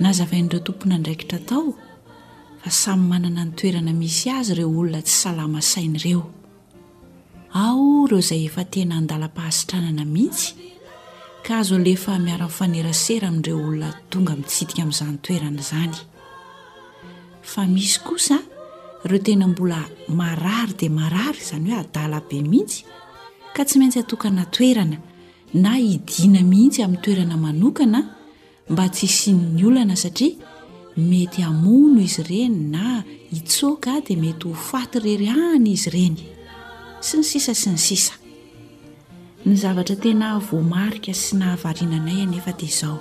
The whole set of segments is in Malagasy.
Nazavain'ireo tompon'andraikitra tao fa samy manana ny toerana misy azy ireo olona tsy salama saina ireo. Ao ireo izay efa tena an-dalam-pahasitranana mihitsy ka azo alefa miara-mifanerasera amin'ireo olona tonga mitsidika amin'izany toerana izany. Fa misy kosa ireo tena mbola marary dia marary, izany hoe adala be mihitsy, ka tsy maintsy atokana toerana na hidiana mihitsy amin'ny toerana manokana mba tsy hisian'ny olana satria mety hamono izy ireny na hitsoaka dia mety ho faty rery any izy ireny sy ny sisa sy ny sisa ny zavatra tena voamarika sy nahavariana anay anefa dia izao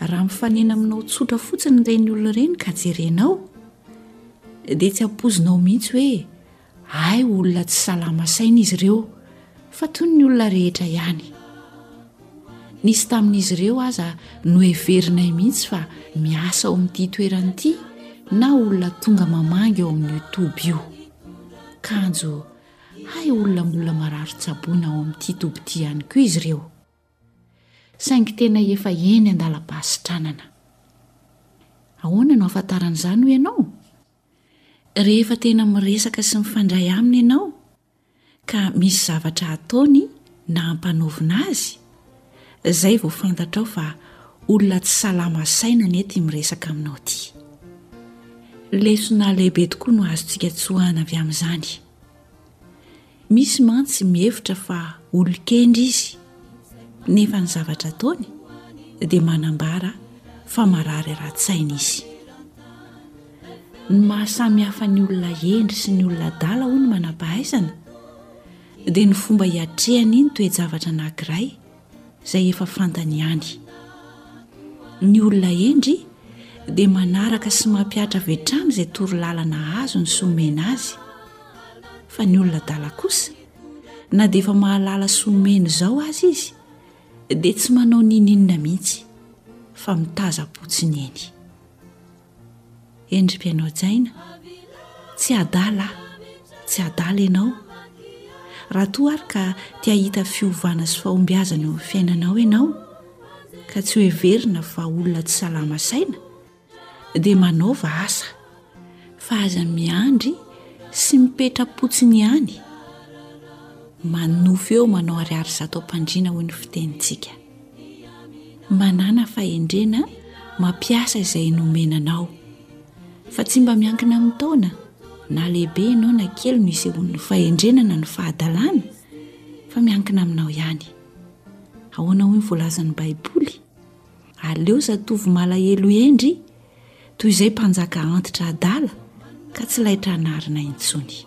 raha mifanena aminao tsotra fotsiny ireny olona ireny ka jerenao dia tsy ampoizinao mihitsy hoe Hay olona tsy salama saina izy ireo fa toy ny olona rehetra ihany. Nisy tamin'izy ireo aza noheverinay mihitsy fa miasa ao amin'ity toerana ity na olona tonga mamangy ao amin'io toby io. Kanjo hay olona mbola marary tsaboina ao amin'ity toby ity ihany koa izy ireo. Saingy tena efa eny an-dalam-pahasitranana. Ahoana no ahafantaran'izany hoy ianao? Rehefa tena miresaka sy mifandray aminy ianao ka misy zavatra hataony na hampanaovina azy, izay vao fantatrao fa olona tsy salama saina anie ity miresaka aminao ity. Lesona lehibe tokoa no azontsika tsoahana avy amin'izany. Misy mantsy mihevitra fa olon-kendry izy, nefa ny zavatra ataony dia manambara fa marary ara-tsaina izy. Ny mahasamy hafa ny olona hendry sy ny olona adala, hoy ny manam-pahaizana, dia ny fomba hiatrehany ny toe-javatra anankiray. izay efa fantany ihany. Ny olona hendry dia manaraka sy mampiatra avy hatrany izay toro lalana azo ny somena azy, fa ny olona adala kosa na dia efa mahalala somena izao azy izy dia tsy manao nininona mihitsy fa mitaza-potsiny eny. Hendry Mpianao Jaina, Tsy adala aho, tsy adala ianao. Raha toa ary ka te hahita fiovana sy fahombiazana eo amin'ny fiainanao ianao, ka tsy hoheverina fa olona tsy salama saina, dia manaova asa, fa aza miandry sy mipetra-potsiny ihany, manofy eo manao ariary zato am-pandriana hoy ny fitenintsika. manana fahendrena mampiasa izay nomena anao fa tsy mba miankina amin'ny taona na lehibe ianao na kely no isehoan'ny fahendrena na ny fahadalana fa miankina aminao ihany ahoana hoy ny voalazan'ny baiboly aleo zatovo malahelo hendry toy izay mpanjaka antitra adala ka tsy laitra anarina intsony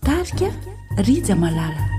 Tarika, Rija Malala.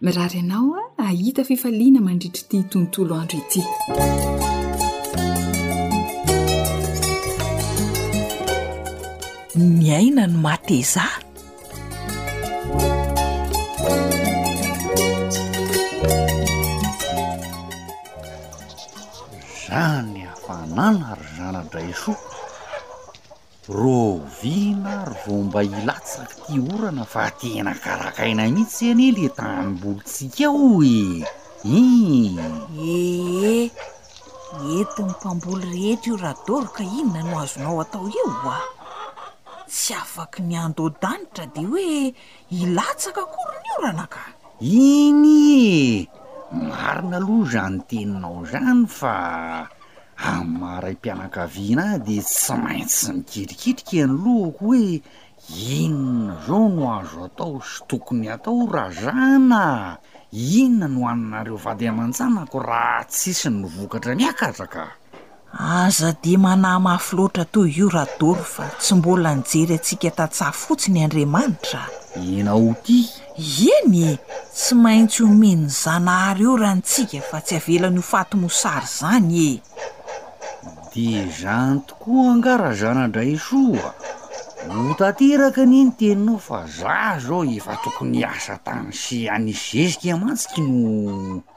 Mirary anao hahita fifaliana mandritra ity tontolo andro ity. Ny aina no matezaha. Zany hafanana ry zana-draisoa. Rahoviana ary vao mba hilatsaka ity orana fa tena karakaina mihitsy anie ilay tanimbolintsika ao e! Hii! Ee, eto ny mpamboly rehetra io Radoro ka inona no azonao atao eo oa? Tsy afaky ny handoa danitra dia hoe Hilatsaka akory ny orana ka! Iny e! Marina aloha izany teninao izany fa amin'ny maha raim-pianakaviana ahy dia tsy maintsy mikirikitrika ny lohako hoe inona izao no azo atao sy tokony hatao raha zana a! Inona no haninareo vady aman-janako raha tsisy ny vokatra miakatra ka! Aza dia manahy mafy loatra toy io Radoro fa tsy mbola nijery antsika tantsaha fotsiny Andriamanitra a! Ianao ity? Eny e! Tsy maintsy omen'i Zanahary eo raha ny tsika fa tsy avelany ho faty mosary izany e! Dia izany tokoa angaha Razanadraisoa? Ho tanteraka anie ny teninao fa za zao efa tokony hiasa tany sy any zezika mantsy no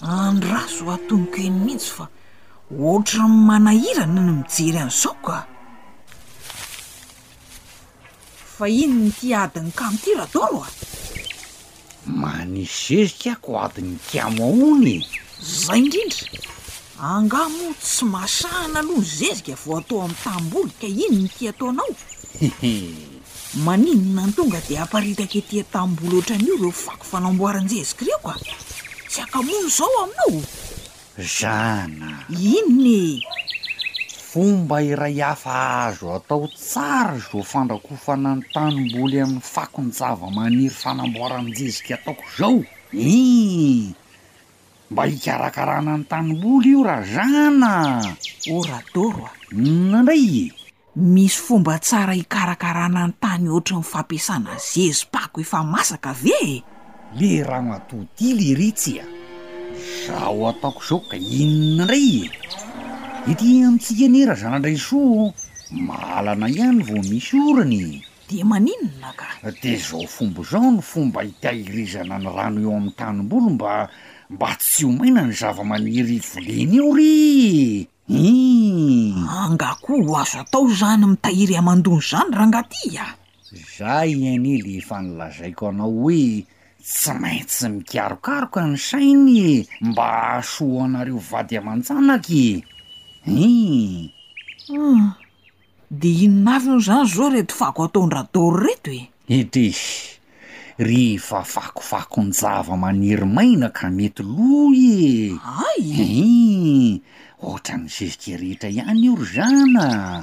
Andraso atomiko eny mihitsy fa ohatran manahirana ny mijery an'izao ka. Fa inona ity adin'ny kamo ity Radoro a? Manisy zezika ako adin'ny kamo ahoana e? Zay indrindra. Angaha moa tsy masahana aloha ny zezika vao atao amin'ny tanimboly ka inona ity ataonao? Maninona no tonga dia aparitaka ety an-tamboho loatra an'io ireo fako fanamboaran-jezika ireo ka? Tsy haka-mono izao aminao ô! Zana. Inona e? Fomba iray hafa azo atao tsara izao fandrakofana ny tanimboly amin'ny fakon-javamaniry fanamboaran-jezika ataoko izao. Iiii! Mba hikarakarana ny tanimboly io ra Zana a! Oradoro a! Inona indray e? Misy fomba tsara hikarakarana ny tany ohatry ny fampiasana zezi-pako efa masaka ve e? Le ramatoa ty lery tsy a! Zao ataoko zao ka inona ndray e! Ety amintsika anie ra zana-draisoa ô, mahalana ihany vao misy orana e! De maninona ka? De zao fomba zao no fomba itahirizana ny rano eo amin'ny tanimboly mba mba tsy ho maina ny zava-maniry volena eo re e! Hii! Angaha koa ho azo atao zany mitahiry aman-dony zany rangah ty a! Zay anie le efa nolazaiko anao hoe tsy maintsy mikarokaroka ny sainy e mba hahasoa anareo vady aman-janaka e! Hii! Hum! Dia inona avy moa izany izao ireto fako ataon-dRadoro ireto e? Hehe, ry vavakofakon-javamaniry maina ka mety lo ee! Hay! Hii, ohatran'ny zezika rehetra ihany io ry zan a!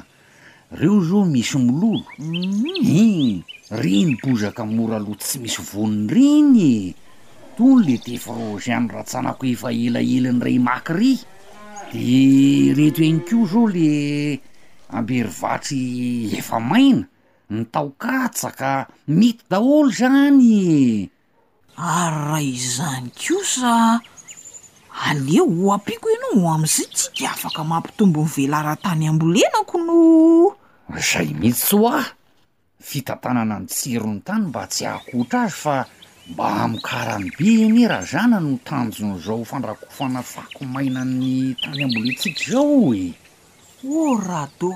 Reo izao misy mololo, hii, reny bozaka mora lo tsy misy voany reny e! Tony le tefy rozy any ratsanako efa elaela niray maky ry! Dia ireto ihany koa izao le. Amberivatry efa maina, ny tao katsaka, mity daholo zany ee. Ary raha izany kosa anio ohapiako ianao ho amzay tsy de afaka mampitombo ny velaran-tany ambolenako no. Zay mihitsy hoa. fitantanana ny tsiron'ny tany mba tsy hahakotra azy fa mba hamokarany be anie raha zany no tanjon'izao fandrakofana fako maina ny tany ambolentsika izao e! O Rado,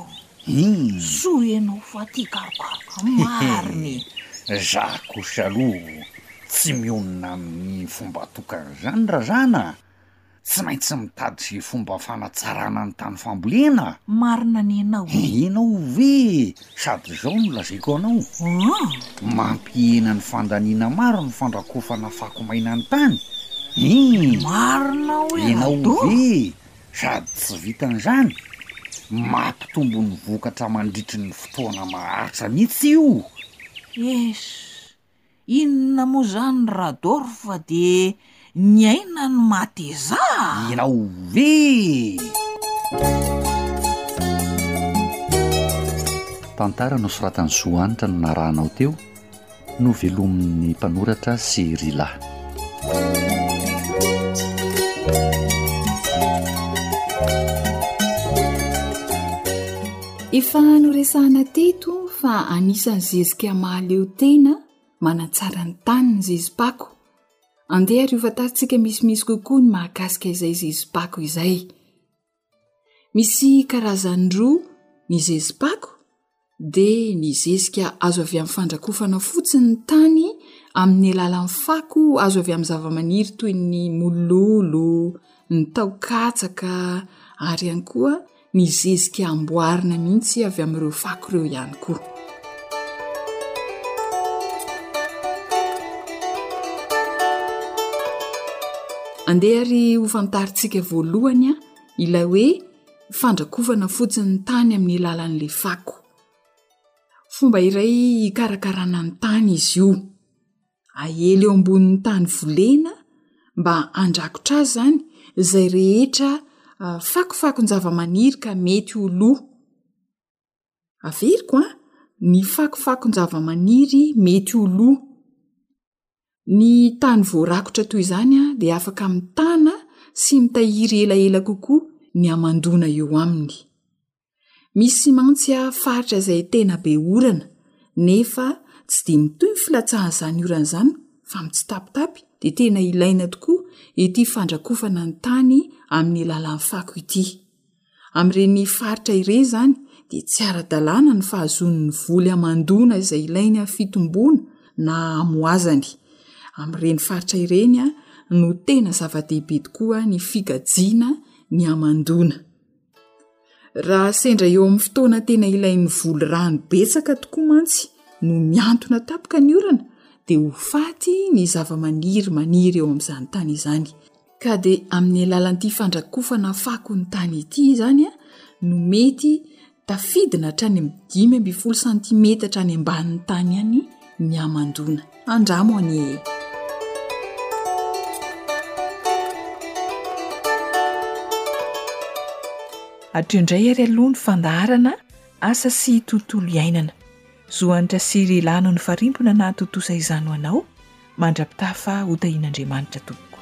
soa ianao fa tia karokaroka marina e! Za kosa aloha tsy mionona amin'ny fomba tokan'izany ry zana a! Tsy maintsy mitady izay fomba fanatsarana ny tany fambolena a! Marina ny anao. Henao ve sady izao no lazaiko anao? An! Mampihena ny fandaniana maro ny fandrakofana fako maina ny tany. Ii! Marina hoy Rado! Henao ve sady tsy vitan'izany, mampitombo ny vokatra mandritry ny fotoana maharitra mihitsy io! Ess! Inona moa izany Radorfa dia niaina ny mateza? Irao ve? Tantara nosoratan'i Zohanitra no narahanao teo, novelomin'ny mpanoratra sy Rila. Efa noresahana teto fa anisan'ny zezika mahaleo tena manatsara ny tany ny zezi-pako. Andeha ary hofantarintsika misimisy kokoa ny mahakasika izay zezi-pako izay. Misy karazany roa ny zezi-pako dia ny zezika azo avy amin'ny fandrakofana fotsiny ny tany amin'ny alalan'ny fako azo avy amin'ny zavamaniry toy ny mololo, ny taokatsaka ary ihany koa ny zezika amboarina mihitsy avy amin'ireo fako ireo ihany koa. Andeha ary ho fantarintsika voalohany a ilay hoe fandrakovana fotsiny ny tany amin'ny lalan'le fako. Fomba iray hikarakarana ny tany izy io. Aely eo ambonin'ny tany volena mba handrakotra azy zany zay rehetra fakofakon-javamaniry ka mety ho lo. Averiko an, ny fakofakon-javamaniry mety ho lo. Ny tany voarakotra toy izany an dia afaka mitana sy mitahiry elaela kokoa ny hamandoana eo aminy. Misy mantsy faritra izay tena be orana nefa tsy dia mitohy ny filatsahan'izany orana izany fa mitsitapitapy dia tena ilaina tokoa ity fandrakofana ny tany amin'ny alalan'ny fako ity. Amin'ireny faritra ireny izany dia tsy ara-dalàna ny fahazoany ny voly hamandoana izay ilainy amin'ny fitomboana na hamohazany. Amin'ireny faritra ireny no tena zava-dehibe tokoa ny fikajiana ny hamandoana. Raha sendra eo amin'ny fotoana tena ilain'ny voly rano betsaka tokoa mantsy no mihantona tampoka ny orana, dia ho faty ny zavamaniry maniry eo amin'izany tany izany. Ka dia amin'ny alalan'ity fandrakofana fako ny tany ity izany no mety tafidina hatrany amin'ny dimy ambin'ny folo santimetatra any ambanin'ny tany any ny hamandoana. Andramo anie e! Hatreo indray ary aloha ny fandaharana Asa sy tontolo iainana. Zo hanitra sy ry lahy noho ny farimbona nahatontosa izany ho anao, mandra-pitaha fa ho tahian'Andriamanitra tompoko.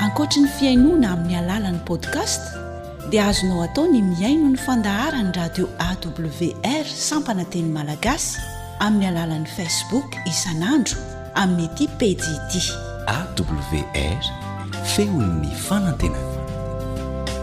Ankoatry ny fihainoana amin'ny alalan'ny podcast, dia azonao atao ny mihaino ny fandaharan'ny radio AWR sampana teny malagasy amin'ny alalan'ny Facebook isan'andro amin'ity pejy ity. AWR, feon'ny fanantenana.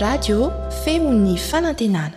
radio feo ny fanantenana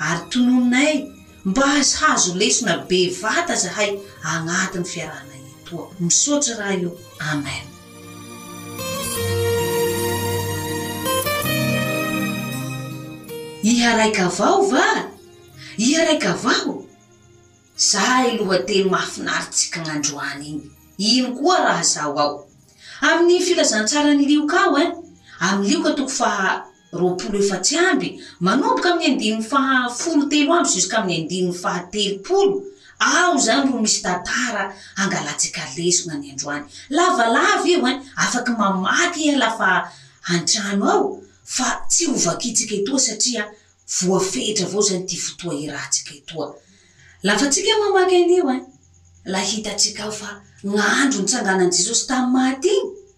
ary tonononay mba hahazo lesona be vata zahay agnatiny fiarahana etoa. Misaotra Ray o. Amen. Iha raikavao va? Iha raikavao? Zay lohateny mahafinaritsikagna androany igny. Ino koa raha zaho ao? Amin'ny filazantsaran'i Lioka ao ein? Amin'ny Lioka toko faha. roapolo efatsy amby, manomboka amin'ny andininy faha folo telo amby juskamin'ny andininy faha telopolo, ao izany ro misy tantara hangalantsika lesona ny androany, lavalava io ein, afaky mamaky iha la fa antrano ao fa tsy ho vakiantsika etoa satria voafetra avao izany ity fotoa iarahantsika etoa, la fa tsika mamaky an'io ein, la hitantsika ao fa gn'andro nitsanganan'i Jesosy tamin'ny maty iny,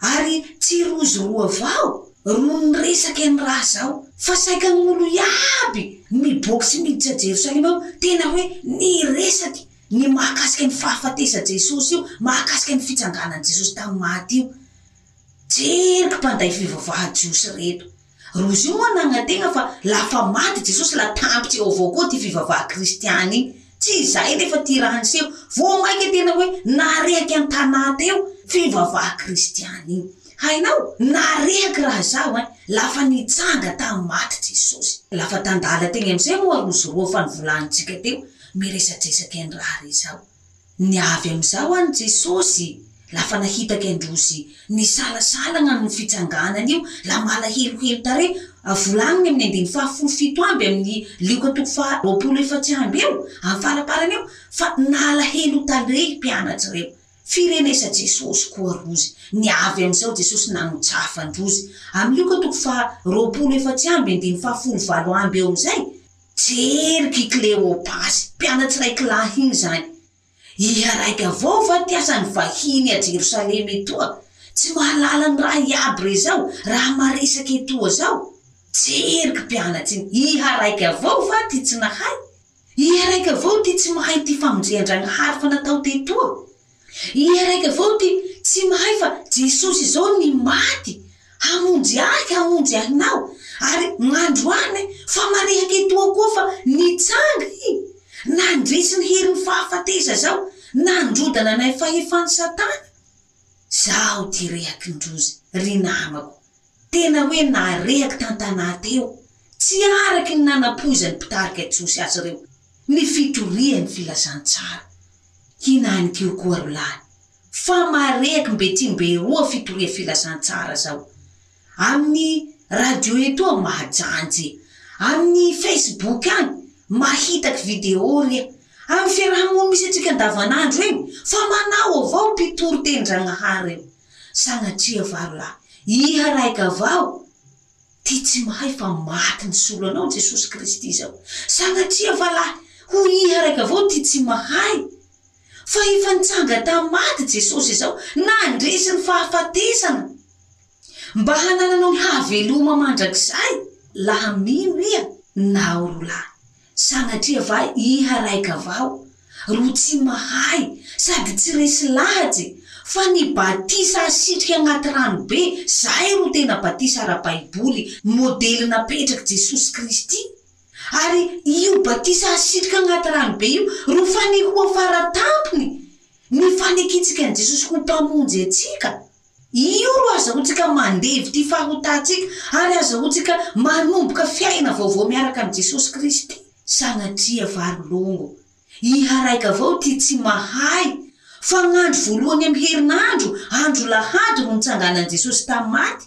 ary tsy rozy roa vao ro niresaka eny raha zao fa saika ny olo iaby miboaky sy miditra jerosalema ao tena hoe niresaky ny mahakasika ny fahafatesa jesosy io mahakasika ny fitsanganany jesosy tamy maty io jeriko mpanday fivavaha jiosy reto Rozy io moa nagnategna fa la fa maty Jesosy la tampitse ao avao koa ty fivavaha kristiana igny, tsy zay nefa ty raha niseho, vao maika tena hoe narehaky an-tanà teo fivavaha kristiana igny, hainao narehaky raha zaho ein, la fa nitsanga tamy maty Jesosy, la fa tan-dala tegny amizay moa Rozy roa fa nivolagnitsika teo, miresadresake ny raha rey zaho. ny avy amin'izao any Jesosy lafa nahitake an-drozy nisalasalagna ny fitsanganany io la malahelohelo tare a volagniny amin'ny andiny faha folo fito amby amin'ny lioka toko faha roapolo efatsy amby eo am faraparany eo fa nalahelo tare i mpianatsy reo firenesa Jesosy koa rozy ny avy amin'izao Jesosy nagnotsafa an-drozy amy lioka toko faha roapolo efatsy amby andiny faha folo valo amby eo am'izay Jerika i Kleopasy, mpianatry iray kilahy iny izany. Iha raiky avao va ty aza ny vahiny a Jerosalema etoa? Tsy mahalala ny raha iaby re zao raha maresaka etoa zao? Jerika mpianatry iny, iha raiky avao va ty tsy nahay? Iha raiky avao ty tsy mahay ty famonjean-dragnahary fa natao tetoa? Iha raiky avao ty tsy mahay fa Jesosy izao ny maty hamonjy ahy hamonjy anao ary androany fa marihaka etoa koa fa nitsanga i nandresy ny herin'ny fahafatesa zao nandrodana anay fahefan'i satana zaho ty rehaky ndrozy ry namako tena hoe narehaky tantanà teo tsy araky ny nanapoizan'ny mpitarika Josy azy reo Ny fitorian'ny filazantsara. Hinanik'io koa ro lany, fa marihiko mbe tsy mbe roa fitoria filazantsara zao. Amin'ny radio etoa mahajanjy, amin'ny facebook any mahitaky video riha, amin'ny fiaraha-mony misy antsika andavanandro eny fa manao avao mpitory tenindragnahary io. Sanatria va ro lahy, iha raika avao? Ty tsy mahay fa maty nisolo anao Jesosy Kristy zao. Sanatria va lahy ho hiha raika avao ty tsy mahay. Fa efa nitsanga tam maty Jesosy zao nandresy ny fahafatesana mba hanananao ny hahaveloma mandrakizay laha mino iha naho roa lahy. Sanatria va iha raikavao ro tsy mahay sady tsy resy lahatse fa ny batisa asitrika agnaty rano be zay ro tena batisa ara-baiboly modely napetrak'i Jesosy Kristy? Ary io batisa asitrika agnaty rano be io ro fanehoa fara tampony ny fanekentsika an'i Jesosy ho Mpamonjy antsika? Io no azahoantsika mandevy ity fahotantsika ary azahoantsika manomboka fiainana vaovao miaraka amin'i Jesosy Kristy. Sanatria vary longo, iha-raika avao ity tsy mahay fa ny andro voalohany amin'ny herinandro, andro lahady no nitsanganan'i Jesosy tamin'ny maty.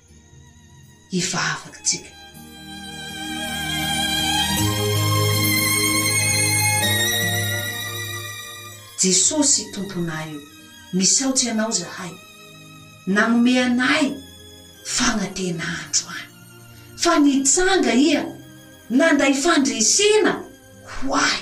hivavaka tsika. Jesosy Tomponay o, misaotsy Anao zahay nanome anay fagnatena androany, fa nitsanga Iha nanday fandresena ho ahy.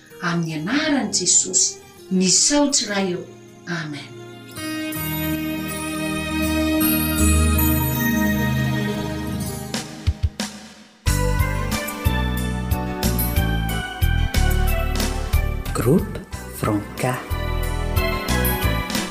Amin'ny anaran'i Jesosy, misaotra Ray ô! Amen. Groupe Franca.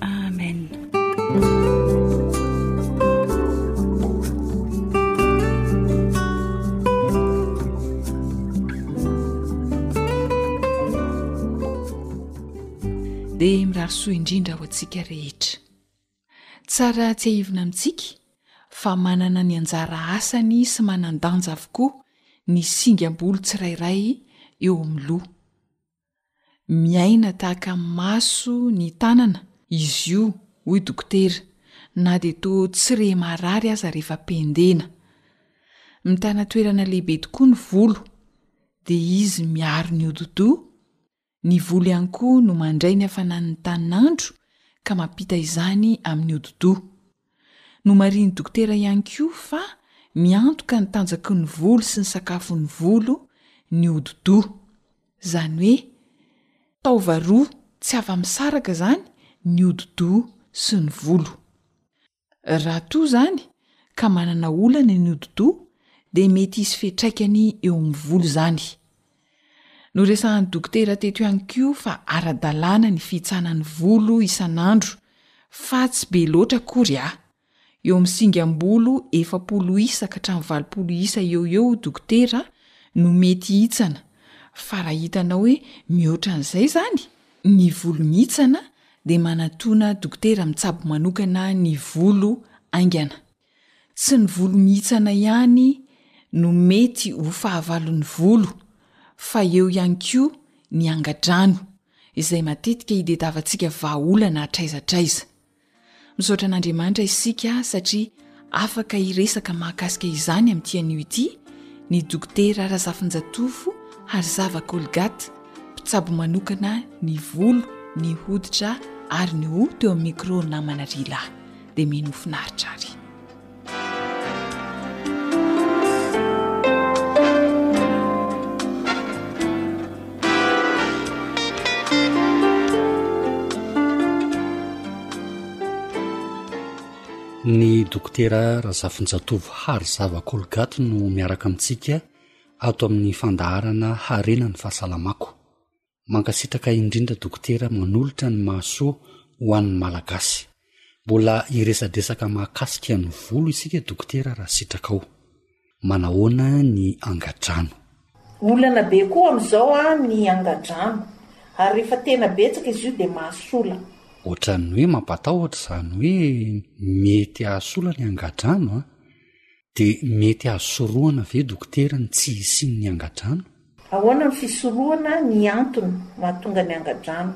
Amen. dia mirary soa indrindra ho antsika rehetra tsara tsy ahivina amintsika fa manana ny anjara asany sy manan-danja avokoa ny singam-bolo tsirairay eo amin'ny loha Miaina tahaka ny maso ny tanana izy io, hoy dokotera, na dia toa tsy re marary aza rehefa pendena. Mitana toerana lehibe tokoa ny volo, dia izy miaro ny hodi-doha. Ny volo ihany koa no mandray ny hafanan'ny tanin'andro ka mampita izany amin'ny hodi-doha. Nomarihin'ny dokotera ihany koa fa miantoka ny tanjaky ny volo sy ny sakafon'ny volo ny hodi-doha. Izany hoe taova roa tsy afa-misaraka izany ny hodi-doha sy ny volo. Raha toa izany ka manana olana ny hodi-doha dia mety hisy fiantraikany eo amin'ny volo izany. Noresahan'ny dokotera teto ihany koa fa ara-dalàna ny fihitsana ny volo isan'andro fa tsy be loatra akory a! Eo amin'ny singam-bolo efapolo isa ka hatramin'ny valopolo isa eo ho eo dokotera no mety hihitsana fa raha hitanao hoe mihoatra an'izay izany ny volo mihitsana dia manatona dokotera mitsabo manokana ny volo haingana. Tsy ny volo mihitsana ihany no mety ho fahavalon'ny volo fa eo ihany koa ny angadrano izay matetika idedavantsika vahaolana hatraiza hatraiza. Misaotra an'Andriamanitra isika satria afaka hiresaka mahakasika izany amin'ity anio ity ny Dokotera Razafinjatovo Harizava Colgate, mpitsabo manokana ny volo, ny hoditra ary ny hoho teo amin'ny micro namana Rila. dia mino ho finaritra ary. ny dokotera razafinjatovo hary zava kolgaty no miaraka amintsika ato amin'ny fandaharana harena ny fahasalamako Mankasitraka indrindra Dokotera manolotra ny mahasoa ho an'ny Malagasy. Mbola hiresadresaka mahakasika ny volo isika Dokotera raha sitrakao. Manahoana ny angadrano? Olana be koa amin'izao ny angadrano ary rehefa tena betsaka izy io dia mahasola. Ohatran'ny hoe mampatahotra izany hoe mety hahasola ny angadrano an! Dia mety azo sorohana ve dokotera ny tsy hisian'ny angadrano? Ahoana ny fisorohana ny antony mahatonga ny angadrano?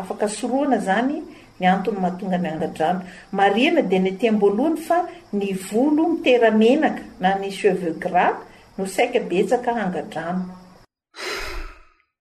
Afaka sorohana izany ny antony mahatonga ny angadrano. Marihina dia ny aty am-boalohany fa ny volo mitera-menaka na ny cheveux gras no saika betsaka angadrano.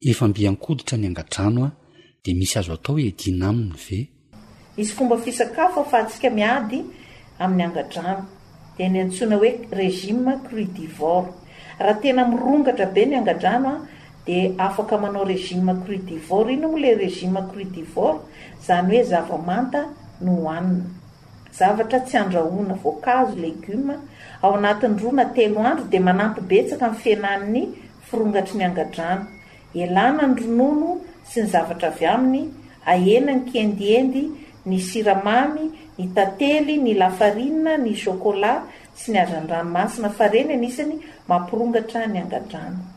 Efa mby ankoditra ny angadrano a, dia misy azo atao hiadiana aminy ve? Misy fomba fisakafo afahantsika miady amin'ny angadrano, dia ny antsoina hoe régime crudivore. Raha tena mirongatra be ny angadrano a, dia afaka manao régime crudivore. Inona moa ilay régime crudivore? Izany hoe zava-manta no hohanina. Zavatra tsy andrahoina, voankazo, légumes, ao anatin'ny roa na telo andro dia manampy betsaka amin'ny fihenan'ny firongatry ny angadrano, elana ny ronono sy ny zavatra avy aminy, ahena ny kiendiendy, ny siramamy, ny tantely, ny lafarinina, ny chocolat sy ny hazan-dranomasina fa reny anisany mampirongatra ny angadrano.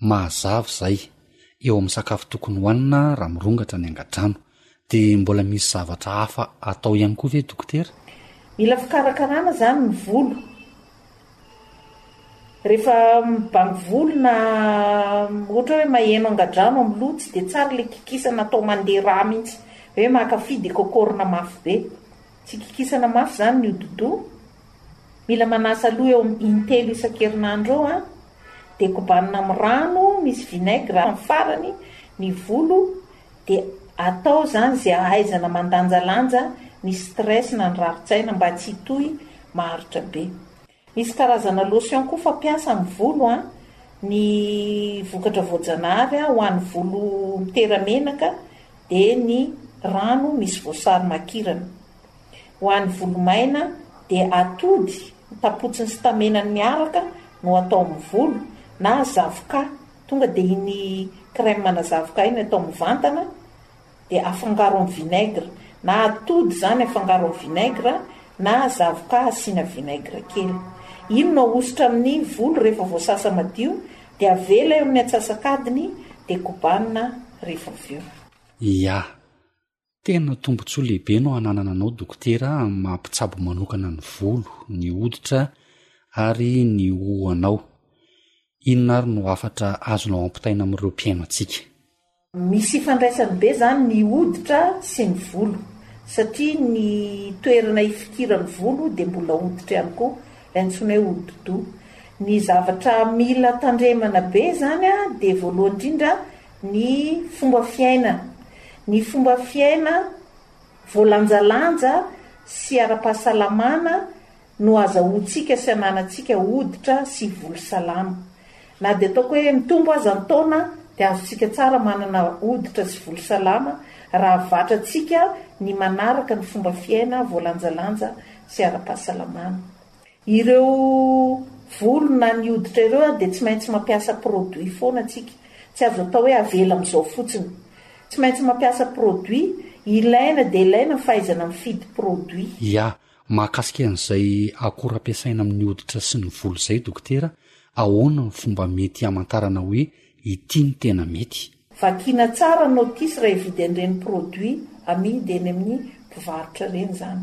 Mazava izay, eo amin'ny sakafo tokony hohanina raha mirongatra ny angadrano. De mbola misy zavatra hafa atao ihany koa ve dokotera? Mila fikarakarana izany ny volo. Rehefa mibango volo na ohatra hoe maheno angadrano amin'ny loha tsy dia tsara ilay kikisana atao mandeha rà mihitsy. Hoe maka fy dia kôkôrina mafy be. Tsy kikisana mafy izany ny hodi-doha. Mila manasa loha eo amin'ny in-telo isan-kerinandro eo an! Dia kobanina amin'ny rano misy vinaigre amin'ny farany ny volo. Dia atao izany izay ahaizana mandanjalanja ny stress na ny rarin-tsaina mba tsy hitohy maharitra be. Misy karazana lotion koa fampiasa amin'ny volo an, ny vokatra voajanahary an ho an'ny volo mitera-menaka dia ny rano misy voasary makirana. Ho an'ny volo maina dia atody tapotsiny sy tamenany miaraka no atao amin'ny volo na zavokà Tonga dia iny crème manazavoka iny atao mivantana dia afangaro amin'ny vinaigre, na atody izany afangaro amin'ny vinaigre na zavoka asiana vinaigre kely. Iny no ahosotra amin'ny volo rehefa voasasa madio dia avela eo amin'ny atsasak'adiny dia kobanina rehefa avy eo. Iyaa. Tena tombontsoa lehibe no ananana anao dokotera amin'ny maha mpitsabo manokana ny volo, ny hoditra ary ny hoho anao. Inona ary no hafatra azonao ampitaina amin'ireo mpihaino antsika? Misy ifandraisany be izany ny hoditra sy ny volo satria ny toerana ifikiran'ny volo dia mbola hoditra ihany koa, ilay antsoina hoe hodi-doha. Ny zavatra mila tandremana be izany dia voalohany indrindra Ny fomba fiaina Ny fomba fiaina voalanjalanja sy ara-pahasalamana no azahoantsika sy ananantsika hoditra sy volo salama. Na dia ataoko hoe mitombo aza ny taona dia azontsika tsara manana hoditra sy volo salama raha havatrantsika ny manaraka ny fomba fiaina voalanjalanja sy ara-pahasalamana. Ireo volo na ny hoditra ireo dia tsy maintsy mampiasa produit foana tsika. Tsy azo atao hoe avela amin'izao fotsiny. Tsy maintsy mampiasa produit, ilaina dia ilaina ny fahaizana mifidy produit. Ya, mahakasika an'izay akora ampiasaina amin'ny hoditra sy ny volo izay dokotera, ahoana ny fomba mety hamantarana hoe ity no tena mety? Vakina tsara notice raha hividy an'ireny produit amidy eny amin'ny mpivarotra ireny izany.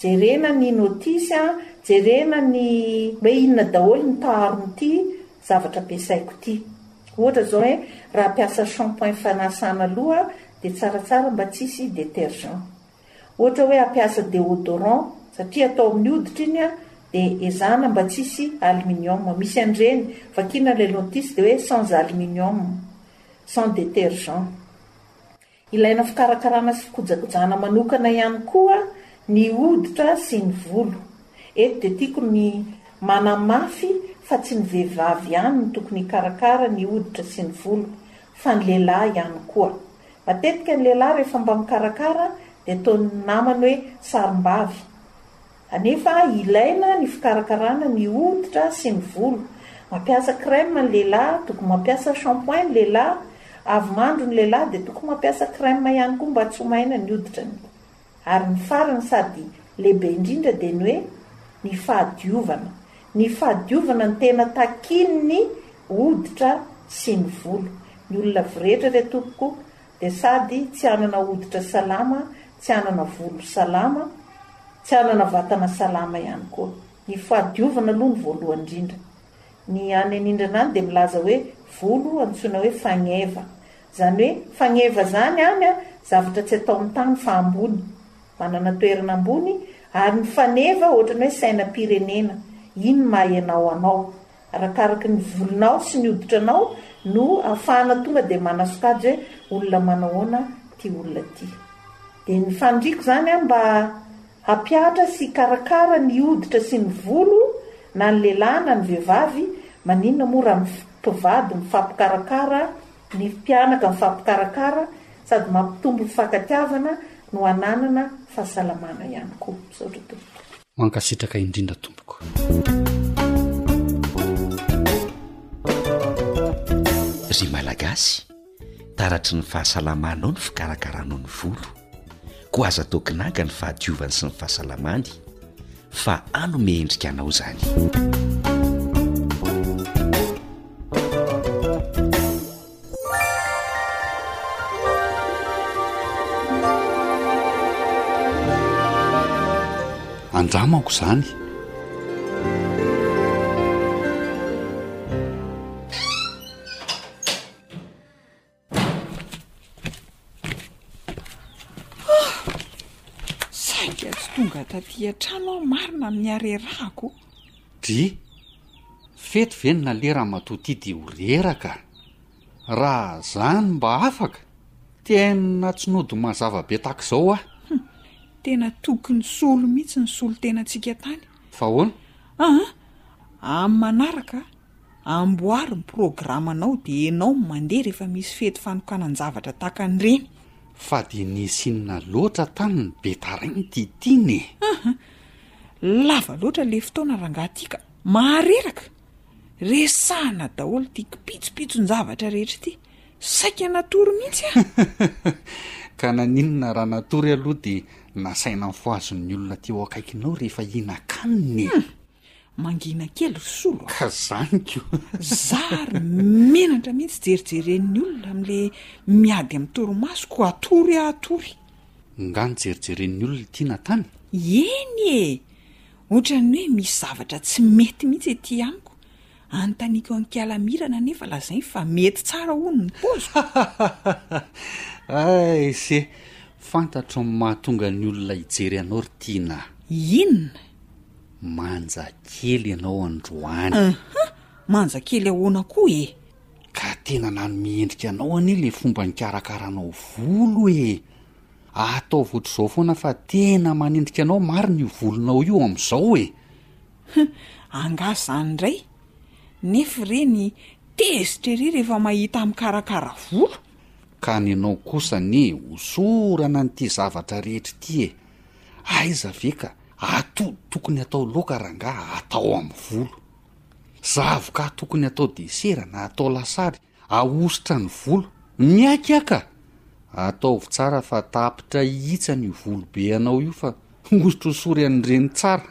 Jerena ny notice an, jerena ny hoe inona daholo ny taharon'ity zavatra ampiasaiko ity. Ohatra izao hoe raha hampiasa shampoing fanasana loha dia tsaratsara mba tsy hisy détergent. Ohatra hoe hampiasa déodorant satria atao amin'ny hoditra iny an, dia ezahana mba tsy hisy aluminium. Misy an'ireny, vakiana ilay notice dia hoe sans aluminium, sans détergent. Ilaina fikarakarana sy fikojakojana manokana ihany koa ny hoditra sy ny volo. Eto dia tiako ny manamafy fa tsy ny vehivavy ihany no tokony hikarakara ny hoditra sy ny volo fa ny lehilahy ihany koa. Matetika ny lehilahy rehefa mba mikarakara dia ataon'ny namany hoe sarimbavy. Anefa ilaina ny fikarakarana ny hoditra sy ny volo. Mampiasa crème ny lehilahy, toko mampiasa shampoing ny lehilahy, avy mandro ny lehilahy dia toko mampiasa crème ihany koa mba tsy ho maina ny hoditrany. Ary ny farany sady lehibe indrindra dia ny hoe ny fahadiovana. Ny fahadiovana ny tena takian'ny hoditra sy ny volo. Ny olona viretra re tompoko dia sady tsy hanana hoditra salama, tsy hanana volo salama, tsy hanana vatana salama ihany koa. Ny fahadiovana aloha no voalohany indrindra. Ny any anindrana any dia milaza hoe volo antsoina hoe fagneva. Izany hoe fagneva izany any zavatra tsy atao amin'ny tany fa ambony. Manana toerana ambony ary ny faneva ohatrany hoe sainam-pirenena. Iny ny maha ianao anao. Arakaraky ny volonao sy ny hoditranao no ahafahana tonga dia manasokajy hoe olona manao ahoana ity olona ity. Dia ny faniriako izany mba Hampihatra sy hikarakara ny hoditra sy ny volo na ny lehilahy na ny vehivavy, maninona moa raha ny mpivady mifampikarakara, ny mpianaka mifampikarakara sady mampitombo mifankatiavana no hananana fahasalamana ihany koa. Misaotra tompoko. Mankasitraka indrindra tompoko. Ry Malagasy. Taratry ny fahasalamanao ny fikarakaranao ny volo, koa aza atao kinanga ny fahadiovany sy ny fahasalamany fa hanome endrika anao izany. anjamako izany Saika tsy tonga taty an-trano aho marina amin'ny harerahako. Dry, fety ve ny nalera matoa ity dia ho reraka? Raha zany mba afaka? Tena tsy nody mazava be tahaka izao aho. Tena tokony solo mihitsy ny solontenantsika tany. Fa ahoana? Aa, amin'ny manaraka Amboary ny programanao dia enao no mandeha rehefa misy fety fanokanan-javatra tahaka an'ireny. Fa dia nisy inona loatra tany ny be taraignty ity ny e! Aah! Lava loatra ilay fotoana rangaha ity ka! Mahareraka! Resahana daholo ity kipitsopitson-javatra rehetra ity! Saika natory mihitsy aho! Ka naninona raha natory aloha dia nasaina nifohazo ny olona teo akaikinao rehefa hihinan-kanina e! Mangina kely ry solo a. Ka zany ko. Zary menatra mihitsy jerijeren'ny olona amle miady amin'ny torimaso ko atory a atory. Nga nijerijeren'ny olona ity Nathan? Eny e! Ohatran'ny hoe misy zavatra tsy mety mihitsy ety amiko Anontaniako an'Inkala Mirana nefa lazainy fa mety tsara hono ny paoziko. Aise, fantatro ny mahatonga ny olona hijery anao ry Tiana a! Inona? Manja kely ianao androany. Anha! Manja kely ahoana koa e? Ka tena nanome endrika anao anie ilay fomba nikarakaranao volo e! Ataovy ohatr'izao foana fa tena manendrika anao marina io volonao io amin'izao e! Hum, angaha zany ndray? Nef reny tezitra ery rehefa mahita mikarakara volo? Ka ny anao kosa anie hosorana an'ity zavatra rehetra ity e! Aiza ve ka atody tokony atao laoka rangaha atao amin'ny volo? Zavoka tokony atao desera na atao lasary Ahosotra ny volo. Miaiky ah ka! Ataovy tsara fa tapitra hihitsany io volo be anao io fa hosotra hosory an'i reny tsara.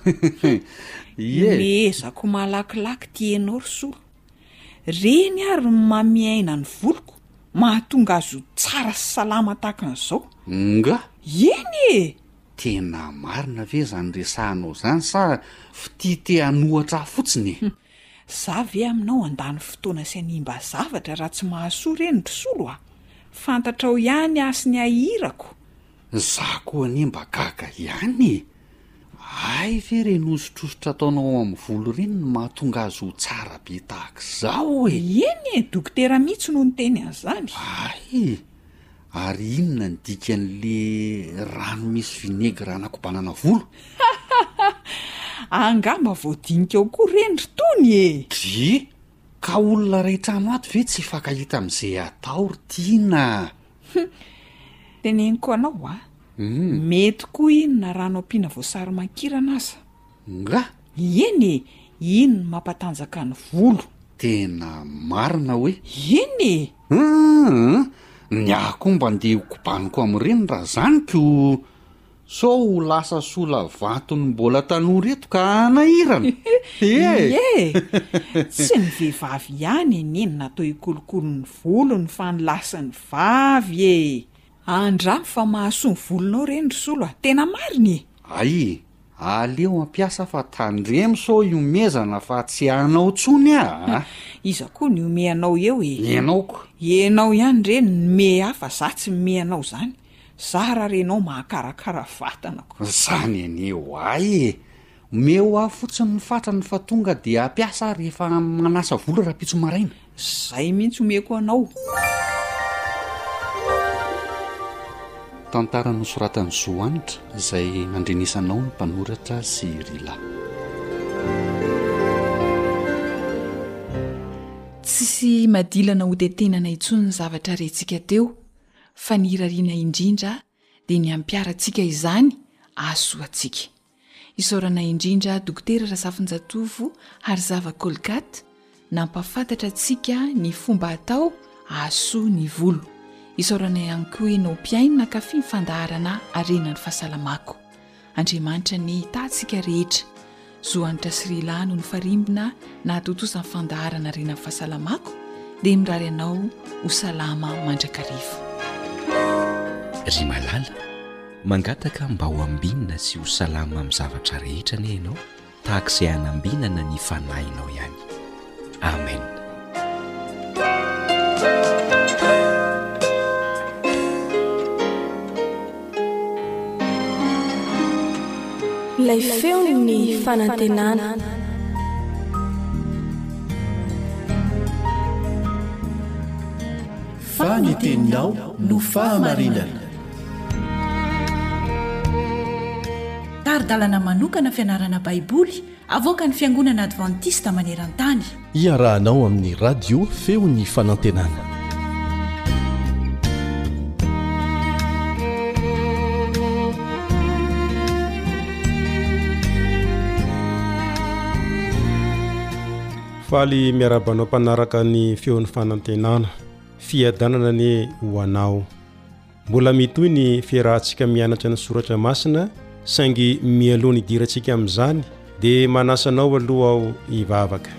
Ie. Nomehezako malakilaky ty enao ry solo. Reny ary no mamiaina ny voloko mahatonga azy ho tsara sy salama tahaka an'izao. Nga! Eny e! Tena marina ve zany resahanao zany sa fitia te hanohatra ahy fotsiny e? Za ve aminao handany fotoana sy hanimba zavatra raha tsy mahasoa re ny mpisolo a! Fantatrao ihany aho sy ny hahirako! Za koa anie mba gaga ihany e! Hay ve re nosotrosotra ataonao amin'ny volo ireny no mahatonga azy ho tsara be tahak'izao e! Eny e, dokotera mihitsy no niteny an'izany! Hay! Ary inona ny dikan'le rano misy vinaigre anakobanana volo? Angaha mba voadinika ao koa reny ry Tony e! Drii! Ka olona iray trano ato ve tsy hifankahita amin'izay atao ry Tiana a! Hum! Teneniko anao a! Hum! Mety koa inona rano ampiana voasarimankirana aza? Nga? Eny e! Iny no mampatanjaka ny volo. Tena marina hoe. Eny e! Hum! Ny ahy koa mba ndeha ho kobaniko amin'ireny raha izany ko! Sao ho lasa sola vaton'ny mbola tanora eto ka hanahirana e! Ie! Tsy ny vehivavy ihany anie no natao hikolokolo ny volony fa ny lasin'ny vavy e! Andramo fa mahasoa ny volonao reny ry solo a! Tena marina e! Ayy! Aleo ampiasa fa tandremo sao iomezana fa tsy anao tsony ah! Iza koa nihomehy anao eo e! Ianao ko! Ianao ihany re no nimehy ahy fa za tsy mimehy anao zany! Zara re ianao mahakarakara vatana ko! Zany anie oay e! Omeo aho fotsiny ny fatrany fa tonga dia hampiasa aho rehefa manasa vola rahampitso maraina. Izay mihitsy omeko anao. Tantara nosoratan'i Zo Hanitra izay nandrenesanao ny mpanoratra sy Rila. Tsy madilana hotetenana intsony ny zavatra rentsika teo fa ny hirariana indrindra dia ny hampiharantsika izany hahasoa antsika. Isaorana indrindra Dokotera Razafinjatovo Harizava Colgate nampahafantatra antsika ny fomba atao ahasoa ny volo. Isaorana ihany koa ianao mpihaino nankafy ny fandaharana Harena ny fahasalamako. Andriamanitra anie hitahy antsika rehetra. Zo Hanitra sy Rila no nifarimbona nahatontosa ny fandaharana Harena ny fahasalamako dia mirary anao ho salama mandrakariva. Ry malala. Mangataka mba ho ambinina sy ho salama amin'ny zavatra rehetra anie ianao tahaka izay hanambinana ny fanahinao ihany. Amen. Ilay feon'ny fanantenana. Fa ny teninao no fahamarinana. Tari-dalana manokana fianarana Baiboly avoakan'ny Fiangonana Advantista maneran-tany. Iarahanao amin'ny Radio Feon'ny Fanantenana. Faly miarahaba anao mpanaraka ny Feon'ny Fanantenana. Fiadanana anie ho anao. Mbola mitohy ny fiarahantsika mianatra ny soratra masina saingy mialoha ny hidirantsika amin'izany dia manasa anao aloha aho hivavaka.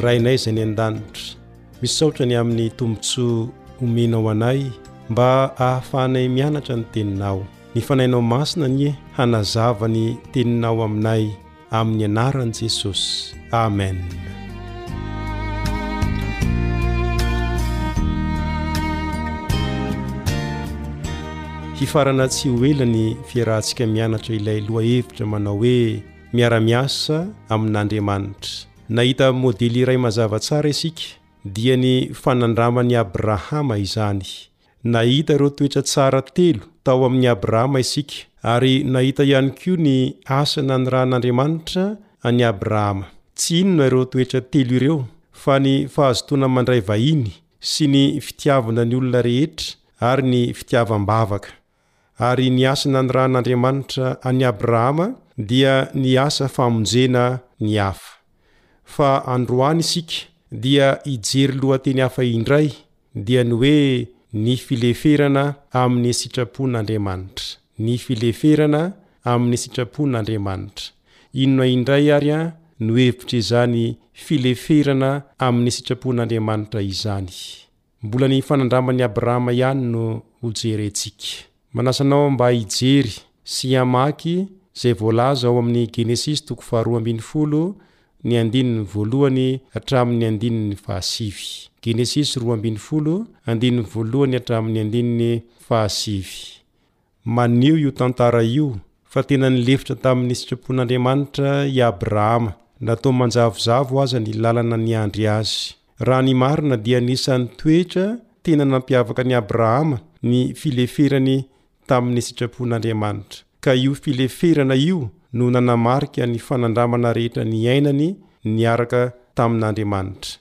Rainay izay ny an-danitra, misaotra ny amin'ny tombontsoa omenao anay mba ahafahanay mianatra ny teninao. Ny fanahinao masina anie hanazava ny teninao aminay. Amin'ny anaran'i Jesosy. Amen. hifarana tsy ho ela ny fiarahantsika mianatra ilay lohahevitra manao hoe miara-miasa amin'Andriamanitra. Nahita modely iray mazava tsara isika, dia ny fanandraman'i Abrahama izany. Nahita ireo toetra tsara telo tao amin'i Abrahama isika, ary nahita ihany koa ny asa nanirahan'Andriamanitra an'i Abrahama. Tsy inona ireo toetra telo ireo fa ny fahazotoana mandray vahiny sy ny fitiavana ny olona rehetra ary ny fitiavam-bavaka. Ary ny asa nanirahan'Andriamanitra an'i Abrahama dia ny asa famonjena ny hafa. Fa androany isika dia hijery lohateny hafa indray, dia ny hoe ny fileferana amin'ny sitrapon'Andriamanitra. Ny fileferana amin'ny sitrapon'Andriamanitra. Inona indray ary no hevitr'izany fileferana amin'ny sitrapon'Andriamanitra izany? Mbola ny fanandramban'i Abrahama ihany no hojerentsika. Manasa anao mba hijery sy hamaky izay voalaza ao amin'ny Genesisy toko faharoa ambin'ny folo ny andininy voalohany hatramin'ny andininy fahasivy. Genesisy roa ambin'ny folo, andininy voalohany hatramin'ny andininy fahasivy. Maneho io tantara io fa tena nilefitra tamin'ny sitrapon'Andriamanitra i Abrahama, na toa manjavozavo aza ny lalana niandry azy. Raha ny marina, dia anisan'ny toetra tena nampiavaka an'i Abrahama ny fileferany tamin'ny sitrapon'Andriamanitra, ka io fileferana io no nanamarika ny fanandramana rehetra niainany niaraka tamin'Andriamanitra.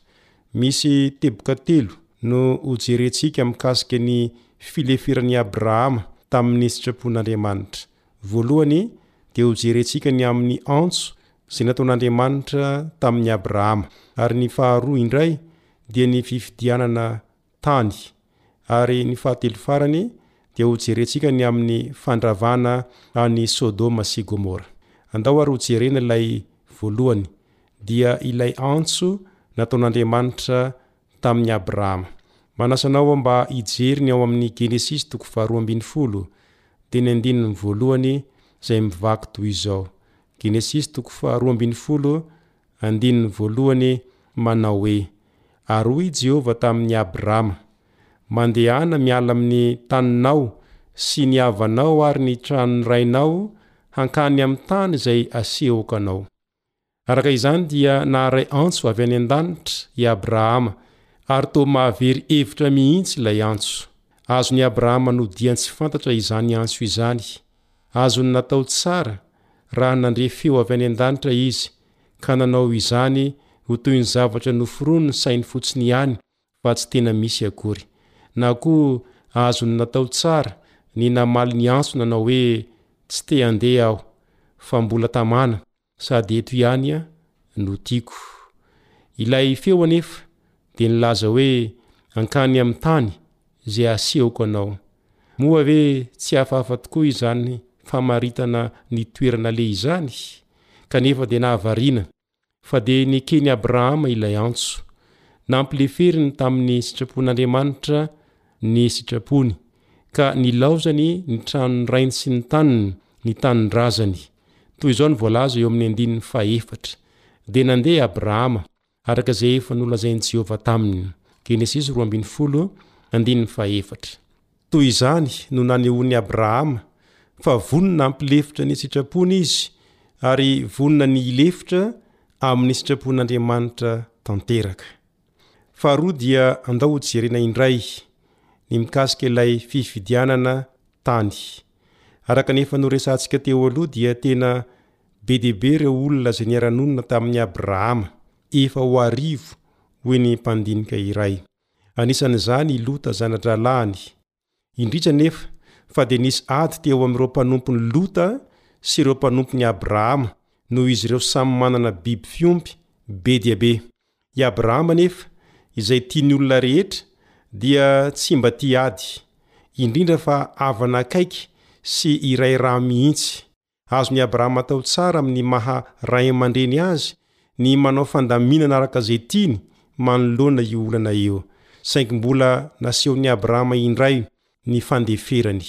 Misy teboka telo no hojerentsika mikasika ny filefiran'i Abrahama tamin'ny sitrapon'Andriamanitra. Voalohany, dia hojerentsika ny amin'ny antso izay nataon'Andriamanitra tamin'i Abrahama. Ary ny faharoa indray, dia ny fifidianana tany. Ary ny fahatelo farany dia ho jerentsika ny amin'ny fandravana an'i Sodoma sy Gomora. Andao ary ho jerena ilay voalohany, dia ilay antso nataon'Andriamanitra tamin'i Abrahama. Manasa anao aho mba hijery ny ao amin'ny Genesisy toko faharoa ambin'ny folo, dia ny andininy voalohany izay mivaky toy izao. Genesisy toko faharoa ambin'ny folo, andininy voalohany manao hoe, Ary hoy i Jehovah tamin'i Abrama, Mandehana miala amin'ny taninao sy ny havanao ary ny tranon'ny rainao hankany amin'ny tany izay asehoko anao. Araka izany dia naharay antso avy any an-danitra i Abrahama, ary toa mahavery hevitra mihitsy ilay antso. Azon'i Abrahama nodian-tsy fantatra izany antso izany. Azony natao tsara, raha nandre feo avy any an-danitra izy ka nanao izany ho toy ny zavatra noforonin'ny sainy fotsiny ihany fa tsy tena misy akory. Na koa azony natao tsara ny namaly ny antso nanao hoe tsy te handeha aho fa mbola tamana sady eto ihany no tiako. Ilay feo anefa dia nilaza hoe ankany amin'ny tany izay asehoko anao. Moa ve tsy hafahafa tokoa izany famaritana ny toerana leha izany? Kanefa dia nahavariana fa dia neken'i Abrahama ilay antso. Nampileferiny tamin'ny sitrapon'Andriamanitra ny sitrapony, ka nilaozany ny tranon'ny rainy sy ny taniny, ny tanindrazany. Toy izao no voalaza eo amin'ny andininy fahefatra, Dia nandeha Abrahama, araka izay efa nolazain'i Jehovah taminy. Genesisy roa ambin'ny folo, andininy fahaefatra. Toy izany no nanehoan'i Abrahama fa vonona hampilefitra ny sitrapony izy, ary vonona ny hilefitra amin'ny sitrapon'Andriamanitra tanteraka. Faharoa dia andao hojerena indray ny mikasika ilay fifidianana tany. Araka ny efa noresahantsika teo aloha dia tena Be dia be ireo olona izay niara-nonina tamin'i Abrahama, efa ho arivo, hoy ny mpandinika iray. Anisan'izany i Lota zana-drahalahiny. Indrisy anefa fa dia nisy ady teo amin'ireo mpanompon'i Lota sy ireo mpanompon'i Abrahama, noho izy ireo samy manana biby fiompy be dia be. I Abrahama anefa, izay tia ny olona rehetra, dia tsy mba tia ady, indrindra fa havana akaiky sy iray rà mihitsy. Azon'i Abrahama atao tsara amin'ny maha ray aman-dreny azy ny manao fandaminana araka izay tiany manoloana io olana io. Saingy mbola nasehon'i Abrahama indray ny fandeferany.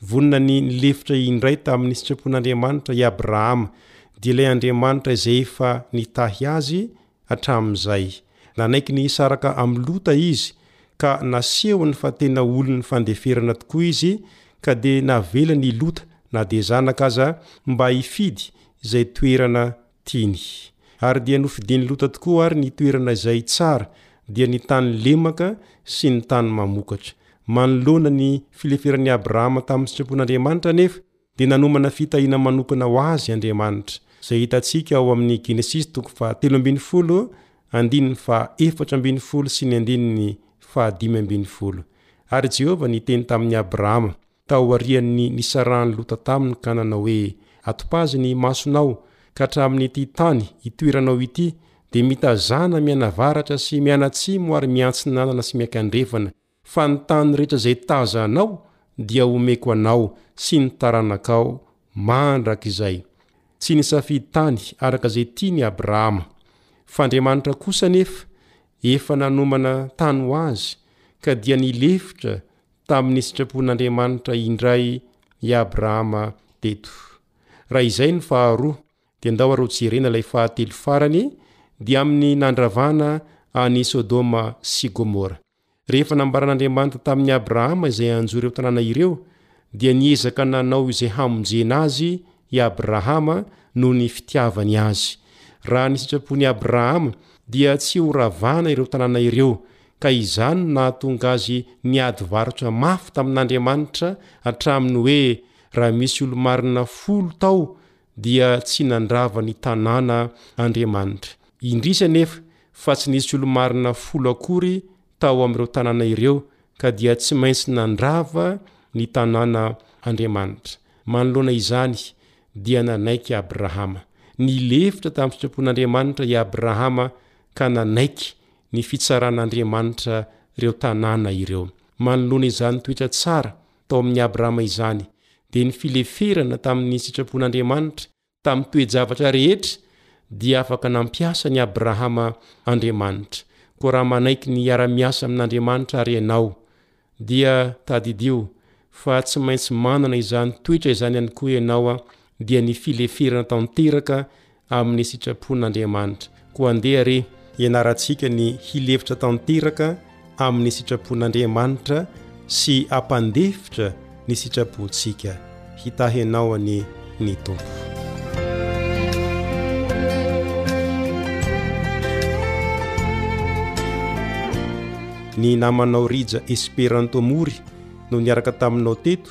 Vonona ny nilefitra indray tamin'ny sitrapon'Andriamanitra i Abrahama, dia ilay Andriamanitra izay efa nitahy azy Hatramin'izay, nanaiky ny hisaraka amin'i Lota izy, ka nasehony fa tena olon'ny fandeferana tokoa izy, ka dia navelany i Lota, na dia zanaka aza, mba hifidy izay toerana tiany. Ary dia nofidin'i Lota tokoa àry ny toerana izay tsara, dia ny tany lemaka sy ny tany mamokatra. Manoloana ny fileferan'i Abrahama tamin'ny sitrapon'Andriamanitra anefa, dia nanomana fitahiana manokana ho azy Andriamanitra, izay hitantsika ao amin'ny Genesisy toko fahatelo ambin'ny folo, andininy fahaefatra ambin'ny folo sy ny andininy fahadimy ambin'ny folo. Ary Jehovah niteny tamin'i Abrahama, taorian'ny nisarahan'i Lota taminy ka nanao hoe, Atopazy ny imasonao, ka hatramin'ity tany itoeranao ity, dia mitazana mianavaratra sy mianatsimo ary miantsinanana sy miankandrefana, Fa ny tany rehetra izay tazanao dia homeko anao sy ny taranakao mandrakizay. Tsy nisafidy tany araka izay tiany i Abrahama, fa Andriamanitra kosa anefa efa nanomana tany ho azy, ka dia nilefitra tamin'ny sitrapon'Andriamanitra indray i Abrahama teto. Raha izay ny faharoa, dia ndao ary hojerena ilay fahatelo farany, dia amin'ny nandravana an'i Sodoma sy Gomora. Rehefa nambaran'Andriamanitra tamin'i Abrahama izay hanjo ireo tanàna ireo, dia niezaka nanao izay hamonjena azy i Abrahama noho ny fitiavany azy. Raha ny sitrapon'i Abrahama, dia tsy horavana ireo tanàna ireo, ka izany no nahatonga azy niady varotra mafy tamin'Andriamanitra hatramin'ny hoe raha misy olo-marina folo tao dia tsy nandrava ny tanàna Andriamanitra. Indrisy anefa fa tsy nisy olo-marina folo akory tao amin'ireo tanàna ireo, ka dia tsy maintsy nandrava ny tanàna Andriamanitra. Manoloana izany, dia nanaiky Abrahama. Nilefitra tamin'ny sitrapon'Andriamanitra i Abrahama ka nanaiky ny fitsaran'Andriamanitra ireo tanàna ireo. Manoloana izany toetra tsara Tao amin'i Abrama izany, dia ny fileferana tamin'ny sitrapon'Andriamanitra tamin'ny toe-javatra rehetra dia afaka nampiasa an'i Abrahama Andriamanitra. Koa raha manaiky ny hiara-miasa amin'Andriamanitra àry ianao, dia tadidio fa tsy maintsy manana izany toetra izany ihany koa ianao, dia ny fileferana tanteraka Amin'ny sitrapon'Andriamanitra. Koa andeha re, ianarantsika ny hilefitra tanteraka amin'ny sitrapon'Andriamanitra sy hampandefitra ny sitrapontsika. Hitahy anao anie ny Tompo. Ny namanao Rija Esperanto Mory no niaraka taminao teto.